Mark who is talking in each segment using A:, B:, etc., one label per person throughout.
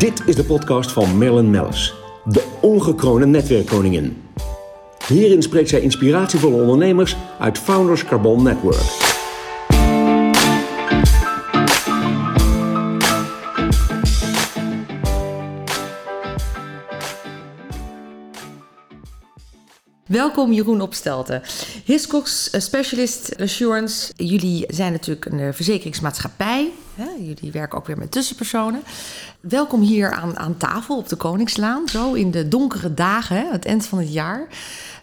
A: Dit is de podcast van Marilyn Mellis, de ongekroonde netwerkkoningin. Hierin spreekt zij inspiratievolle ondernemers uit Founders Carbon Network.
B: Welkom Jeroen Opstelten. Hiscox eh, Specialist Assurance. Jullie zijn natuurlijk een eh, verzekeringsmaatschappij. Hè? Jullie werken ook weer met tussenpersonen. Welkom hier aan, aan tafel op de Koningslaan. Zo in de donkere dagen, hè? het eind van het jaar.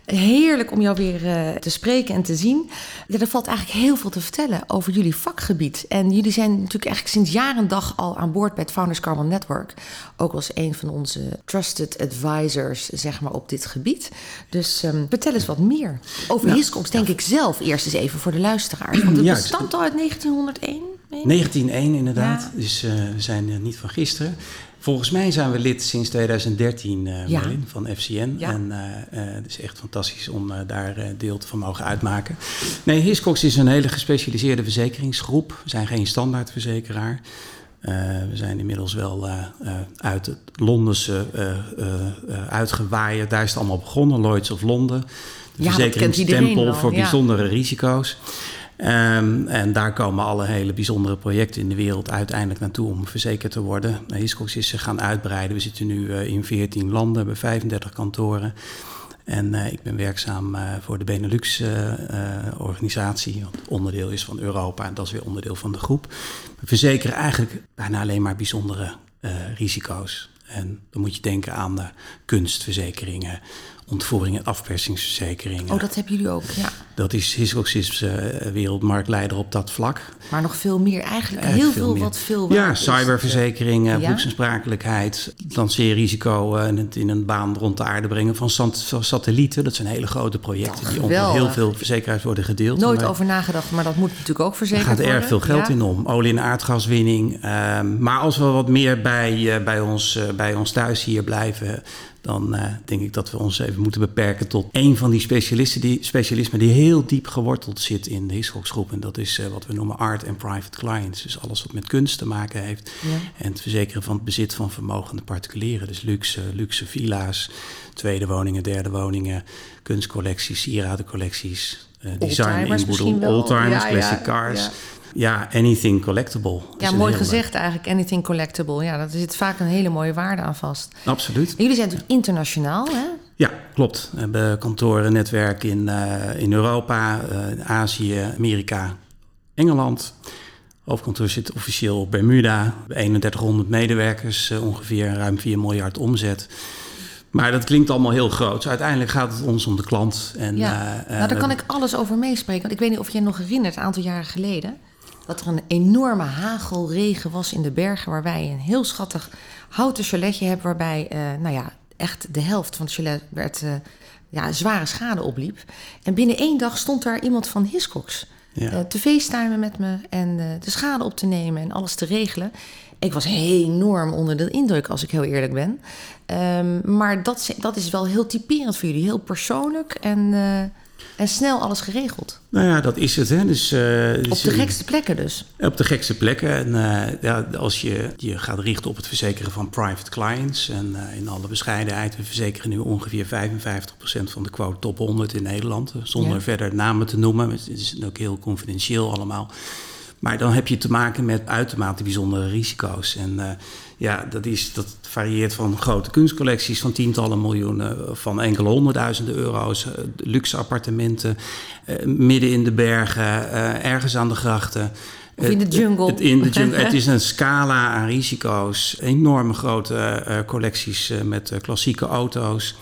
B: Heerlijk om jou weer uh, te spreken en te zien. Ja, er valt eigenlijk heel veel te vertellen over jullie vakgebied. En jullie zijn natuurlijk eigenlijk sinds jaar en dag al aan boord bij het Founders Carbon Network. Ook als een van onze trusted advisors, zeg maar, op dit gebied. Dus um, vertel eens wat meer. Over ja. Hiscox denk ik zelf eerst eens even voor de luisteraars. Want het ja, al uit 1901.
C: 1901 inderdaad, ja. dus uh, we zijn uh, niet van gisteren. Volgens mij zijn we lid sinds 2013 uh, ja. Marlin, van FCN. Ja. En uh, uh, het is echt fantastisch om daar deel van mogen uitmaken. Nee, Hiscox is een hele gespecialiseerde verzekeringsgroep. We zijn geen standaardverzekeraar. we zijn inmiddels wel uit het Londense uitgewaaid. Daar is het allemaal begonnen, Lloyds of Londen. De
B: ja,
C: verzekeringstempel voor bijzondere risico's. Um, en daar komen alle hele bijzondere projecten in de wereld uiteindelijk naartoe om verzekerd te worden. Hiscox is zich gaan uitbreiden. We zitten nu uh, in 14 landen, hebben 35 kantoren. En uh, ik ben werkzaam uh, voor de Benelux-organisatie, wat onderdeel is van Europa en dat is weer onderdeel van de groep. We verzekeren eigenlijk bijna alleen maar bijzondere risico's. En dan moet je denken aan de kunstverzekeringen, ontvoering en afpersingsverzekeringen.
B: Oh, dat hebben jullie ook, ja.
C: Dat is Hiscox is uh, wereldmarktleider op dat vlak.
B: Maar nog veel meer eigenlijk, heel veel, veel meer. wat veel
C: Ja, cyberverzekeringen, ja? boeksensprakelijkheid, lanceerrisico uh, en het in een baan rond de aarde brengen van, van satellieten. Dat zijn hele grote projecten oh, die onder heel veel verzekeraars worden gedeeld.
B: Nooit over nagedacht, maar dat moet natuurlijk ook verzekerd worden.
C: Er gaat erg veel geld ja? in om. Olie- en aardgaswinning. Uh, maar als we wat meer bij, bij, ons, bij ons thuis hier blijven, dan uh, denk ik dat we ons even moeten beperken tot één van die specialisten die, specialismen die heel diep geworteld zit in de Hiscox-groep. En dat is uh, wat we noemen art en private clients. Dus alles wat met kunst te maken heeft. Ja. En het verzekeren van het bezit van vermogende particulieren. Dus luxe, luxe villa's, tweede woningen, derde woningen, kunstcollecties, sieradencollecties. Uh, design inboedel, oldtimers, ja, classic cars. Ja, anything collectible.
B: Ja, mooi gezegd eigenlijk, anything collectible. Ja, daar zit vaak een hele mooie waarde aan vast.
C: Absoluut.
B: En jullie zijn natuurlijk internationaal, hè?
C: Ja, klopt. We hebben kantoren, netwerk in, uh, in Europa, uh, Azië, Amerika, Engeland. Hoofdkantoor zit officieel op Bermuda. We hebben 3100 medewerkers, uh, ongeveer ruim 4 miljard omzet. Maar dat klinkt allemaal heel groot. Uiteindelijk gaat het ons om de klant. En,
B: ja. nou, daar kan ik alles over meespreken. Want ik weet niet of je nog herinnert, een aantal jaren geleden dat er een enorme hagelregen was in de bergen, waar wij een heel schattig houten chaletje hebben, waarbij uh, nou ja, echt de helft van het chalet werd, uh, ja, zware schade opliep. En binnen één dag stond daar iemand van Hiscox ja. uh, te facetimen met me en de schade op te nemen en alles te regelen. Ik was enorm onder de indruk, als ik heel eerlijk ben. Um, maar dat, dat is wel heel typerend voor jullie, heel persoonlijk en en snel alles geregeld.
C: Nou ja, dat is het. Hè. Dus, uh,
B: op de gekste plekken dus.
C: Op de gekste plekken. En uh, ja, als je je gaat richten op het verzekeren van private clients... en in alle bescheidenheid, we verzekeren nu ongeveer 55% van de quote top 100 in Nederland. Zonder ja. verder namen te noemen. Het is ook heel confidentieel allemaal. Maar dan heb je te maken met uitermate bijzondere risico's. En ja, dat, is, dat varieert van grote kunstcollecties van tientallen miljoenen, van enkele honderdduizenden euro's, uh, luxe appartementen, uh, midden in de bergen, uh, ergens aan de grachten.
B: Of in de jungle.
C: Het, in de jungle. het is een scala aan risico's, enorme grote collecties met klassieke auto's.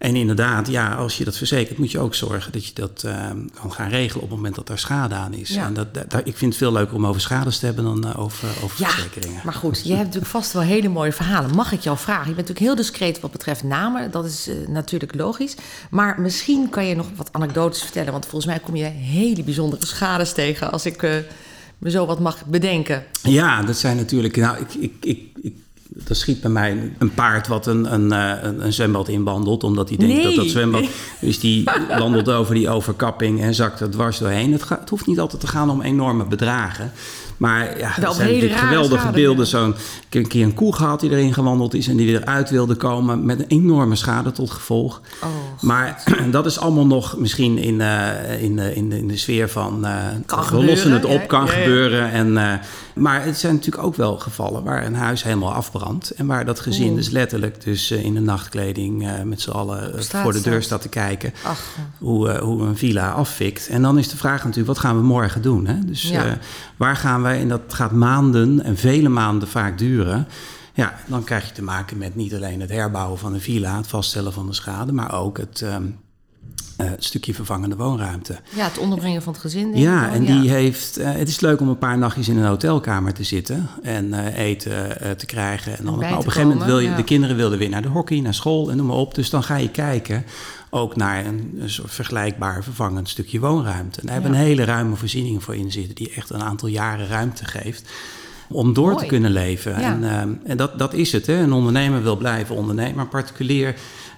C: En inderdaad, ja, als je dat verzekert, moet je ook zorgen dat je dat uh, kan gaan regelen op het moment dat daar schade aan is. Ja. En dat, dat, ik vind het veel leuker om over schades te hebben dan uh, over, over
B: ja,
C: verzekeringen.
B: Maar goed, je hebt natuurlijk vast wel hele mooie verhalen. Mag ik jou vragen? Je bent natuurlijk heel discreet wat betreft namen. Dat is uh, natuurlijk logisch. Maar misschien kan je nog wat anekdotes vertellen. Want volgens mij kom je hele bijzondere schades tegen als ik me zo wat mag bedenken.
C: Ja, dat zijn natuurlijk. Nou, ik, ik, ik, ik er schiet bij mij een paard wat een, een, een, een zwembad inwandelt. Omdat hij denkt
B: nee.
C: dat dat zwembad... Dus die wandelt over die overkapping en zakt er dwars doorheen. Het, gaat, het hoeft niet altijd te gaan om enorme bedragen. Maar ja, er zijn natuurlijk geweldige
B: schade,
C: beelden.
B: ja.
C: Zo'n een keer een koe gehad die erin gewandeld is en die weer uit wilde komen met een enorme schade tot gevolg.
B: Oh,
C: maar dat is allemaal nog misschien in, eh, in, de- in, de, in de sfeer van eh,
B: Kan
C: we lossen het op, kan
B: ja,
C: gebeuren. En, eh, maar het zijn natuurlijk ook wel gevallen waar een huis helemaal afbrandt en waar dat gezin dus letterlijk dus eh, in de nachtkleding eh, met z'n allen eh, voor de deur
B: staat.
C: te kijken
B: ach,
C: hoe, eh, hoe een villa afvikt. En dan is de vraag natuurlijk, wat gaan we morgen doen? Hè? Dus eh, waar gaan wij, en dat gaat maanden en vele maanden vaak duren. Ja, dan krijg je te maken met niet alleen het herbouwen van een villa, het vaststellen van de schade, maar ook het, ehm, het stukje vervangende woonruimte.
B: ja, het onderbrengen van het gezin.
C: Ja,
B: wel,
C: en die heeft. eh, het is leuk om een paar nachtjes in een hotelkamer te zitten en eh, eten te krijgen. En dan, maar op een gegeven moment wil je,
B: ja.
C: de kinderen wilden weer naar de hockey, naar school en noem maar op. Dus dan ga je kijken ook naar een, een soort vergelijkbaar vervangend stukje woonruimte. En daar hebben we
B: Ja.
C: een hele ruime voorziening voor in zitten, die echt een aantal jaren ruimte geeft. Om door
B: Mooi.
C: te kunnen leven.
B: Ja.
C: En, ehm, en dat, dat is het. Hè. Een ondernemer wil blijven ondernemen. Maar particulier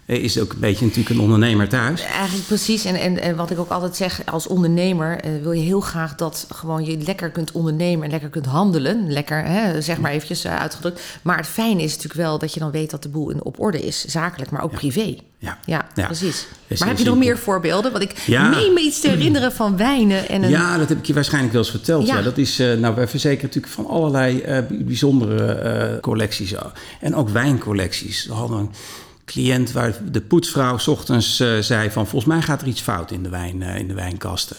C: is ook een beetje natuurlijk een ondernemer thuis.
B: Eigenlijk precies. En, en, en wat ik ook altijd zeg, als ondernemer eh, wil je heel graag dat gewoon je lekker kunt ondernemen en lekker kunt handelen. Lekker, hè, zeg maar eventjes eh, uitgedrukt. Maar het fijne is natuurlijk wel dat je dan weet dat de boel in, op orde is. Zakelijk, maar ook privé.
C: Ja.
B: Ja,
C: Ja.
B: precies.
C: Is
B: maar heb je nog meer voorbeelden? Want ik
C: Ja.
B: meen me iets te herinneren van wijnen en een...
C: Ja, dat heb ik je waarschijnlijk wel eens verteld. Ja.
B: Ja.
C: dat is, eh, nou, wij verzekeren natuurlijk van allerlei eh, bijzondere eh, collecties. En ook wijncollecties. We hadden een cliënt waar de poetsvrouw ochtends eh, zei van... volgens mij gaat er iets fout in de, wijn, eh, in de wijnkasten.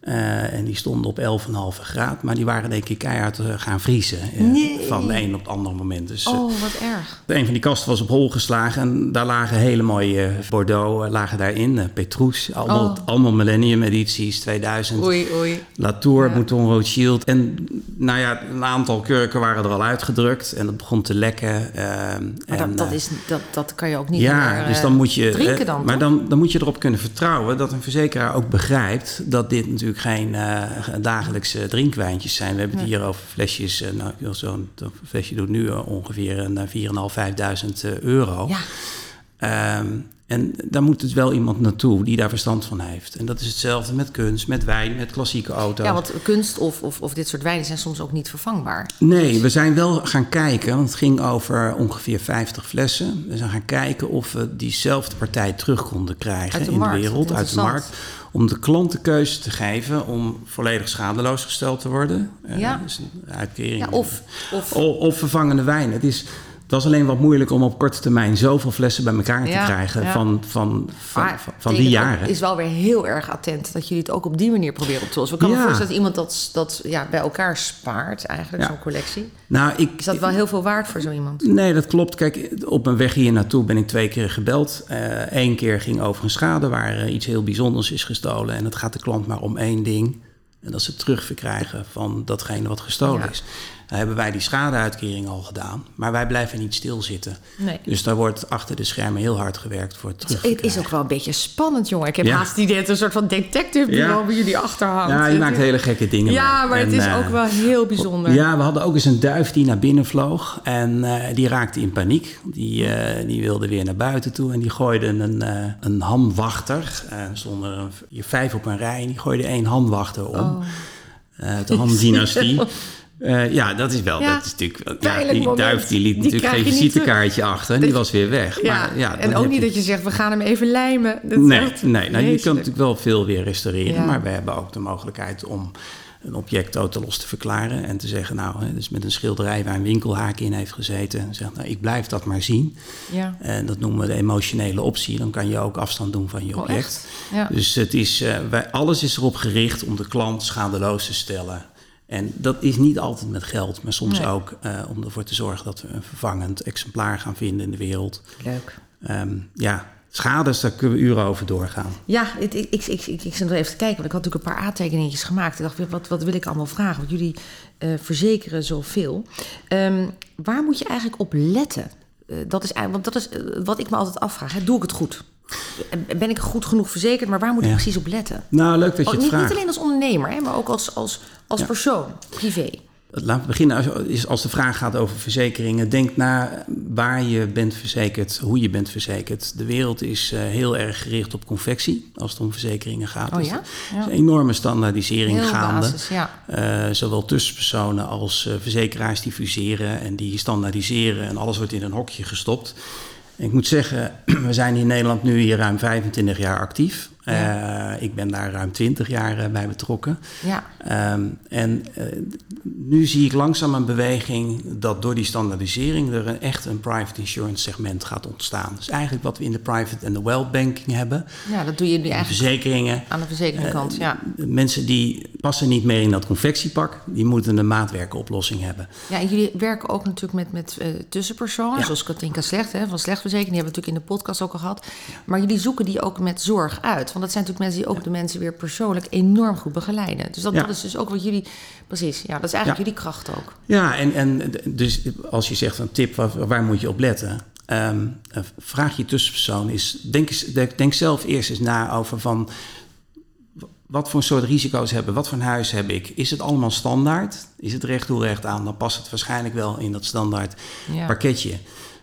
C: Eh, en die stonden op 11,5 graad. Maar die waren denk ik keihard eh, gaan vriezen. eh,
B: Nee.
C: Van de een op het andere moment. Dus,
B: Oh, wat erg.
C: een van die kasten was op hol geslagen en daar lagen hele mooie Bordeaux lagen daarin. Petrus, allemaal,
B: Oh.
C: allemaal Millennium edities, 2000.
B: Oei, oei.
C: Latour,
B: Ja.
C: Mouton Rothschild. En nou ja, een aantal kurken waren er al uitgedrukt en dat begon te lekken. eh,
B: Maar
C: en,
B: dat, dat, is, dat, dat kan je ook niet
C: ja,
B: meer,
C: dus dan moet je.
B: drinken dan,
C: maar dan, dan moet je erop kunnen vertrouwen dat een verzekeraar ook begrijpt dat dit natuurlijk geen eh, dagelijkse drinkwijntjes zijn. We hebben het hier over flesjes. eh, nou, zo'n flesje doet nu eh, ongeveer een eh, 4.500, 5.000 eh, euro.
B: Ja,
C: Ehm, en daar moet dus wel iemand naartoe die daar verstand van heeft. En dat is hetzelfde met kunst, met wijn, met klassieke auto's.
B: ja want kunst of, of, of dit soort wijnen zijn soms ook niet vervangbaar.
C: Nee, we zijn wel gaan kijken, want het ging over ongeveer 50 flessen. We zijn gaan kijken of we diezelfde partij terug konden krijgen in de wereld, uit de markt. Om de klant de keuze te geven om volledig schadeloos gesteld te worden. Eh,
B: Ja.
C: dus een uitkering.
B: Ja, of, of
C: of vervangende wijn. Het is, het was alleen wat moeilijk om op korte termijn zoveel flessen bij elkaar te
B: Ja,
C: krijgen
B: ja.
C: van, van, van, van, van die jaren.
B: is wel weer heel erg attent dat jullie het ook op die manier proberen op te lossen.
C: Ja.
B: me voorstellen dat iemand dat, dat ja, bij elkaar spaart, eigenlijk, zo'n collectie.
C: Nou, ik,
B: Is dat wel heel veel waard voor zo iemand?
C: Nee, dat klopt. Kijk, op mijn weg hier naartoe ben ik twee keer gebeld. Eén keer ging over een schade waar eh, iets heel bijzonders is gestolen. En het gaat de klant maar om één ding. En dat is het terugverkrijgen van datgene wat gestolen
B: Ja.
C: is. Hebben wij die schadeuitkering al gedaan. Maar wij blijven niet stilzitten.
B: Nee.
C: Dus daar wordt achter de schermen heel hard gewerkt voor het
B: Het is ook wel een beetje spannend, jongen. Ik heb
C: Ja.
B: haast er een soort van detective bureau
C: Ja.
B: bij jullie achterhangt.
C: Ja, je maakt hele gekke dingen
B: Ja,
C: mee.
B: maar het is
C: eh,
B: ook wel heel bijzonder.
C: Ja, we hadden ook eens een duif die naar binnen vloog. En eh, die raakte in paniek. Die, eh, die wilde weer naar buiten toe. En die gooide een, eh een hamwachter. Eh, Er stonden er hier vijf op een rij. En die gooide één hamwachter om.
B: Oh.
C: Eh, de hamdynastie. Eh, ja, dat is wel.
B: Ja,
C: dat is natuurlijk, ja, die
B: moment.
C: duif die liet
B: Die
C: natuurlijk geen visitekaartje achter. En die was weer weg.
B: Ja,
C: Maar, ja,
B: en ook niet
C: je-
B: dat je zegt, we gaan hem even lijmen. Dat
C: Nee,
B: echt
C: nee nou, je kan
B: vreselijk.
C: natuurlijk wel veel weer restaureren. Maar we hebben ook de mogelijkheid om een object totalos te verklaren. En te zeggen, nou, hè, dus met een schilderij waar een winkelhaak in heeft gezeten. En zegt, nou, ik blijf dat maar zien.
B: Ja.
C: En dat noemen we de emotionele optie. Dan kan je ook afstand doen van je
B: Oh,
C: object.
B: Ja.
C: Dus het is, eh, wij, alles is erop gericht om de klant schadeloos te stellen. En dat is niet altijd met geld, maar soms
B: Nee.
C: ook eh, om ervoor te zorgen dat we een vervangend exemplaar gaan vinden in de wereld.
B: Leuk.
C: Ehm, ja, schades, daar kunnen we uren over doorgaan.
B: Ja, ik, ik, ik, ik, ik zit nog even te kijken, want ik had natuurlijk een paar aantekeningetjes gemaakt. Ik dacht, wat, wat wil ik allemaal vragen? Want jullie eh, verzekeren zoveel. Ehm, waar moet je eigenlijk op letten? Eh, dat is want dat is wat ik me altijd afvraag. Hè. Doe ik het goed? Eh, Ben ik goed genoeg verzekerd? Maar waar moet ik
C: Ja.
B: precies op letten?
C: Nou, leuk dat je
B: Ook
C: het
B: niet,
C: vraagt.
B: niet alleen als ondernemer, hè, maar ook als, als, als
C: Ja.
B: persoon, privé.
C: Laten we beginnen. Als, als de vraag gaat over verzekeringen, denk na waar je bent verzekerd, hoe je bent verzekerd. De wereld is uh, heel erg gericht op confectie als het om verzekeringen gaat.
B: Oh ja?
C: Er is een enorme standaardisering
B: Heel
C: gaande.
B: basis, ja.
C: Uh, zowel tussenpersonen als uh, verzekeraars die fuseren en die standaardiseren en alles wordt in een hokje gestopt. Ik moet zeggen, we zijn in Nederland nu hier ruim 25 jaar actief.
B: Ja.
C: Uh, ik ben daar ruim 20 jaar uh, bij betrokken.
B: Ja.
C: Um, en uh, nu zie ik langzaam een beweging dat door die standaardisering er een, echt een private insurance segment gaat ontstaan. Dus eigenlijk wat we in de private en de wealth banking hebben.
B: Ja, dat doe je nu eigenlijk
C: verzekeringen.
B: aan de verzekeringskant. ja.
C: Mensen die passen niet meer in dat confectiepak, die moeten een maatwerkoplossing hebben.
B: Ja, en jullie werken ook natuurlijk met, met tussenpersonen,
C: Ja.
B: zoals Katinka Slecht hè, van Slechtverzekering. Die hebben we natuurlijk in de podcast ook al gehad. Maar jullie zoeken die ook met zorg uit. Want dat zijn natuurlijk mensen die ook de mensen weer persoonlijk enorm goed begeleiden. Dus dat,
C: Ja.
B: dat is dus ook wat jullie. Precies, ja, dat is eigenlijk jullie kracht ook.
C: Ja, en, en dus als je zegt een tip, waar, waar moet je op letten? Ehm, eh, vraag je tussenpersoon is, denk, denk, denk zelf eerst eens na over van wat voor soort risico's hebben, wat voor een huis heb ik? Is het allemaal standaard? Is het recht toe recht aan? Dan past het waarschijnlijk wel in dat standaard
B: Ja.
C: pakketje.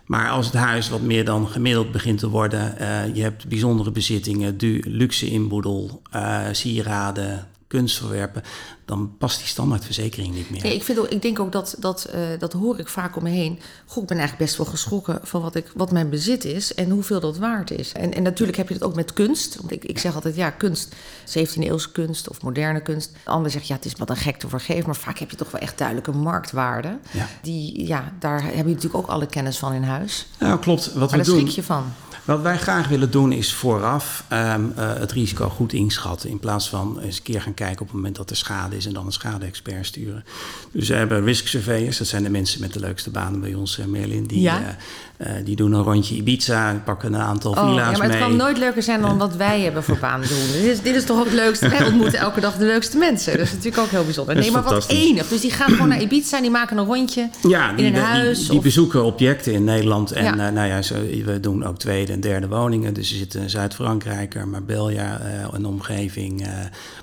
C: Maar als het huis wat meer dan gemiddeld begint te worden, eh, je hebt bijzondere bezittingen, du- luxe inboedel, eh, sieraden, kunstverwerpen, dan past die standaardverzekering niet meer.
B: Nee, ik, vind ook, ik denk ook dat, dat, eh, dat hoor ik vaak om me heen. Goh, ik ben eigenlijk best wel geschrokken van wat, ik, wat mijn bezit is en hoeveel dat waard is. En, en natuurlijk heb je dat ook met kunst. Want ik, ik zeg altijd, ja, kunst, 17e eeuwse kunst of moderne kunst. De ander zegt, ja, het is wat een gek te vergeven. Maar vaak heb je toch wel echt duidelijke marktwaarde.
C: Ja.
B: Die, ja, daar heb je natuurlijk ook alle kennis van in huis.
C: Nou, klopt. Wat
B: Maar
C: we
B: daar
C: doen.
B: schrik je van.
C: Wat wij graag willen doen is vooraf ehm, eh, het risico goed inschatten. In plaats van eens een keer gaan kijken op het moment dat er schade is en dan een schade-expert sturen. Dus we hebben risk surveyors, dat zijn de mensen met de leukste banen bij ons, eh, Merlin. Die,
B: Ja.
C: Eh, die doen een rondje Ibiza, pakken een aantal
B: Oh,
C: villa's
B: ja, maar het
C: mee.
B: kan nooit leuker zijn dan wat wij hebben voor baan doen. Dit is, dit is toch ook het leukste. Wij ontmoeten elke dag de leukste mensen. Dat is natuurlijk ook heel bijzonder. Nee, maar wat enig. Dus die gaan gewoon naar Ibiza en die maken een rondje
C: Ja,
B: in
C: die,
B: een
C: die-
B: huis.
C: die, die
B: of-
C: bezoeken objecten in Nederland. En
B: Ja.
C: eh, nou ja, zo, we doen ook tweede en derde woningen. Dus ze zitten in Zuid-Frankrijk, Marbella eh en omgeving. eh,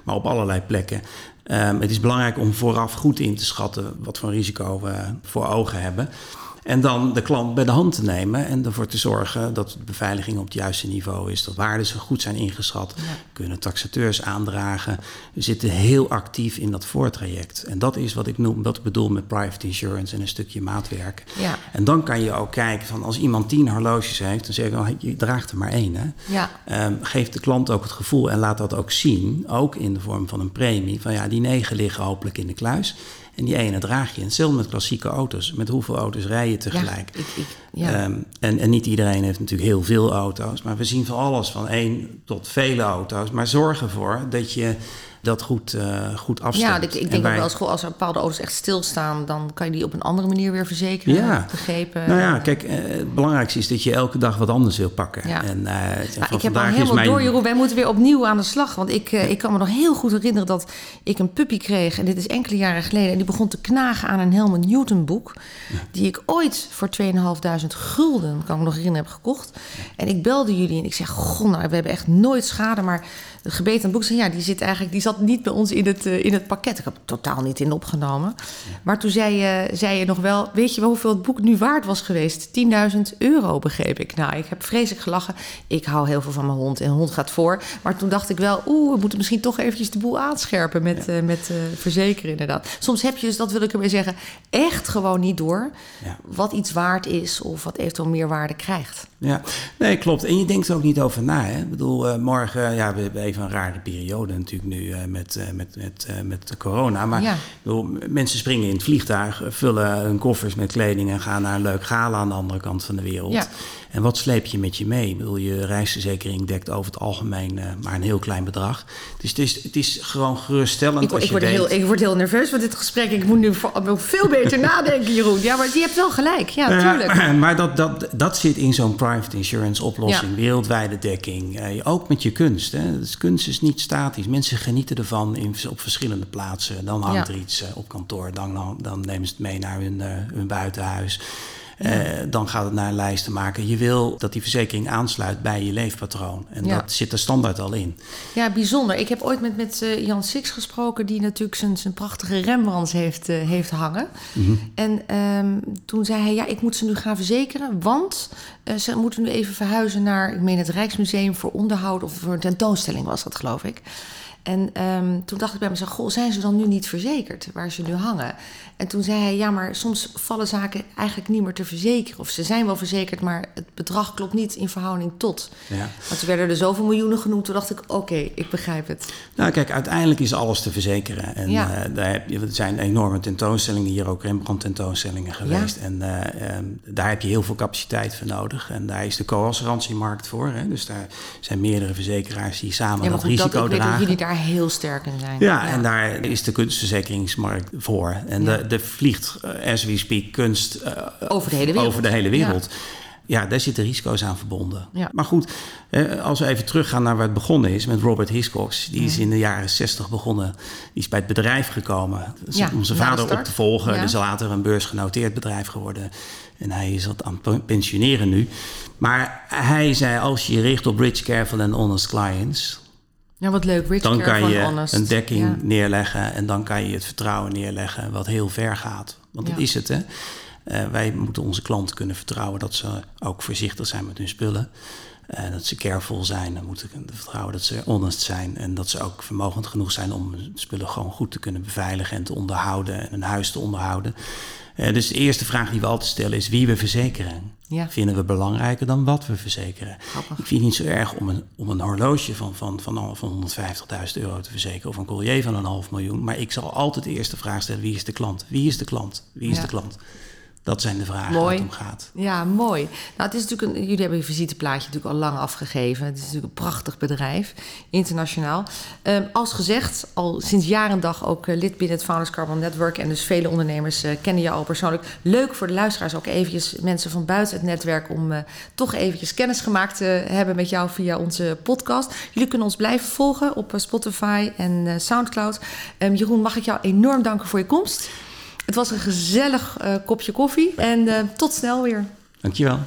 C: maar op allerlei plekken. Ehm, het is belangrijk om vooraf goed in te schatten wat voor risico we voor ogen hebben. En dan de klant bij de hand te nemen en ervoor te zorgen dat de beveiliging op het juiste niveau is. Dat waarden zo goed zijn ingeschat. Kunnen taxateurs aandragen. We zitten heel actief in dat voortraject. En dat is wat ik noem, wat ik bedoel met private insurance en een stukje maatwerk.
B: Ja.
C: En dan kan je ook kijken van als iemand tien horloges heeft, dan zeg ik wel, je draagt er maar één. Hè?
B: Ja.
C: Ehm, geef de klant ook het gevoel en laat dat ook zien, ook in de vorm van een premie. Van ja, die negen liggen hopelijk in de kluis. En die ene draag je. Hetzelfde met klassieke auto's. Met hoeveel auto's rij je tegelijk?
B: Ja, ik, ik, ja.
C: Ehm, en, en niet iedereen heeft natuurlijk heel veel auto's. Maar we zien van alles, van één tot vele auto's. Maar zorg ervoor dat je dat goed, eh goed afstemt.
B: ja, ik, ik
C: En
B: denk
C: wij-
B: ook wel goh, als er bepaalde auto's echt stilstaan, dan kan je die op een andere manier weer verzekeren.
C: Ja.
B: Begrepen.
C: Nou ja, kijk, eh, het belangrijkste is dat je elke dag wat anders wil pakken.
B: Ja.
C: En, eh,
B: Nou, ik heb al helemaal
C: mijn...
B: door, Jeroen. Wij moeten weer opnieuw aan de slag. Want ik, ik kan me nog heel goed herinneren dat ik een puppy kreeg. En dit is enkele jaren geleden. En die begon te knagen aan een Helmut Newton boek. Die ik ooit voor 2.500 gulden, kan ik me nog herinneren, heb gekocht. En ik belde jullie en ik zeg, goh, nou, we hebben echt nooit schade. Maar het gebeten aan boek, zei, ja, die, zit eigenlijk, die zat niet bij ons in het, eh, in het pakket. Ik heb het totaal niet in opgenomen. Maar toen zei je, zei je nog wel, weet je wel hoeveel het boek nu waard was geweest? 10.000 euro, begreep ik. Nou, ik heb vreselijk gelachen. Ik hou heel veel van mijn hond en hond gaat voor. Maar toen dacht ik wel, oeh, we moeten misschien toch eventjes de boel aanscherpen met, eh, met eh, verzekeren inderdaad. Soms heb je dus, dat wil ik ermee zeggen, echt gewoon niet door
C: Ja.
B: wat iets waard is of wat eventueel meer waarde krijgt.
C: Ja, nee, klopt. En je denkt er ook niet over na. Hè? Ik bedoel, eh, morgen, ja, we hebben even een rare periode natuurlijk nu eh, met, eh, met, met, eh, met de corona. Maar
B: Ja.
C: bedoel, mensen springen in het vliegtuig, vullen hun koffers met kleding en gaan naar een leuk gala aan de andere kant van de wereld.
B: Ja.
C: En wat sleep je met je mee? Ik bedoel, je reisverzekering dekt over het algemeen eh, maar een heel klein bedrag. Dus het is, het is gewoon geruststellend
B: Ik,
C: als
B: ik,
C: je
B: word heel, ik word heel nerveus van dit gesprek. Ik moet nu veel beter nadenken, Jeroen. Ja, maar je hebt wel gelijk. Ja,
C: Ja,
B: tuurlijk.
C: maar dat, dat, dat zit in zo'n private insurance oplossing.
B: Ja.
C: Wereldwijde dekking. Eh, ook met je kunst. Hè. Dus kunst is niet statisch. Mensen genieten ervan in, op verschillende plaatsen. Dan hangt
B: Ja.
C: er iets eh, op kantoor. Dan, dan nemen ze het mee naar hun, eh, hun buitenhuis. Eh, dan gaat het naar een lijst te maken. Je wil dat die verzekering aansluit bij je leefpatroon. En
B: Ja.
C: dat zit er standaard al in.
B: Ja, bijzonder. Ik heb ooit met, met eh, Jan Six gesproken, die natuurlijk zijn, zijn prachtige Rembrandts heeft, eh, heeft hangen. En ehm, toen zei hij, ja, ik moet ze nu gaan verzekeren, want ze moeten nu even verhuizen naar, ik meen het Rijksmuseum voor onderhoud of voor een tentoonstelling was dat, geloof ik. En ehm, toen dacht ik bij mezelf, goh, zijn ze dan nu niet verzekerd waar ze nu hangen? En toen zei hij, ja, maar soms vallen zaken eigenlijk niet meer te verzekeren. Of ze zijn wel verzekerd, maar het bedrag klopt niet in verhouding tot.
C: Ja.
B: Want toen werden er zoveel miljoenen genoemd, toen dacht ik, oké, ik begrijp het.
C: Nou, kijk, uiteindelijk is alles te verzekeren. En
B: Ja.
C: eh, daar heb je, er zijn enorme tentoonstellingen, hier ook Rembrandt tentoonstellingen geweest. En eh, ehm, daar heb je heel veel capaciteit voor nodig. En daar is de co-assurantiemarkt voor. Hè? Dus daar zijn meerdere verzekeraars die samen dat risico
B: dat
C: dragen.
B: Daar heel sterk in zijn.
C: Ja, en daar is de kunstverzekeringsmarkt voor. En
B: Ja.
C: de, de vliegt, eh, as we speak, kunst eh,
B: Over de hele wereld.
C: over de hele wereld. Ja. daar zitten risico's aan verbonden.
B: Ja.
C: Maar goed, eh, als we even teruggaan naar waar het begonnen is met Robert Hiscox. Die is in de jaren 60 begonnen. Die is bij het bedrijf gekomen
B: Ja,
C: om zijn vader op te volgen.
B: Ja.
C: Is later een beursgenoteerd bedrijf geworden. En hij is wat aan het pensioneren nu. Maar hij zei, als je je richt op rich, careful en honest clients...
B: Ja, wat leuk. Rich,
C: Dan kan je
B: honest.
C: een dekking
B: Ja.
C: neerleggen en dan kan je het vertrouwen neerleggen wat heel ver gaat. Want dat is het, hè. Eh, wij moeten onze klanten kunnen vertrouwen dat ze ook voorzichtig zijn met hun spullen. Eh, dat ze careful zijn. Dan moeten we vertrouwen dat ze honest zijn. En dat ze ook vermogend genoeg zijn om spullen gewoon goed te kunnen beveiligen en te onderhouden. En een huis te onderhouden. Eh, dus de eerste vraag die we altijd stellen is wie we verzekeren.
B: Ja.
C: Vinden we belangrijker dan wat we verzekeren.
B: Grappig.
C: Ik vind het niet zo erg om een, om een horloge van, van, van, van 150.000 euro te verzekeren of een collier van een half miljoen. Maar ik zal altijd de eerste vraag stellen: wie is de klant? Wie is de klant? Wie is
B: Ja.
C: de klant? Dat zijn de vragen
B: Mooi.
C: waar het om gaat.
B: Ja, mooi. Nou, het is natuurlijk een, jullie hebben je visiteplaatje natuurlijk al lang afgegeven. Het is natuurlijk een prachtig bedrijf, internationaal. Ehm, als gezegd, al sinds jaar en dag ook eh, lid binnen het Founders Carbon Network. En dus vele ondernemers eh, kennen je al persoonlijk. Leuk voor de luisteraars ook eventjes, mensen van buiten het netwerk... om eh, toch eventjes kennis gemaakt te hebben met jou via onze podcast. Jullie kunnen ons blijven volgen op Spotify en Soundcloud. Ehm, Jeroen, mag ik jou enorm danken voor je komst. Het was een gezellig eh, kopje koffie en eh, tot snel weer.
C: Dankjewel.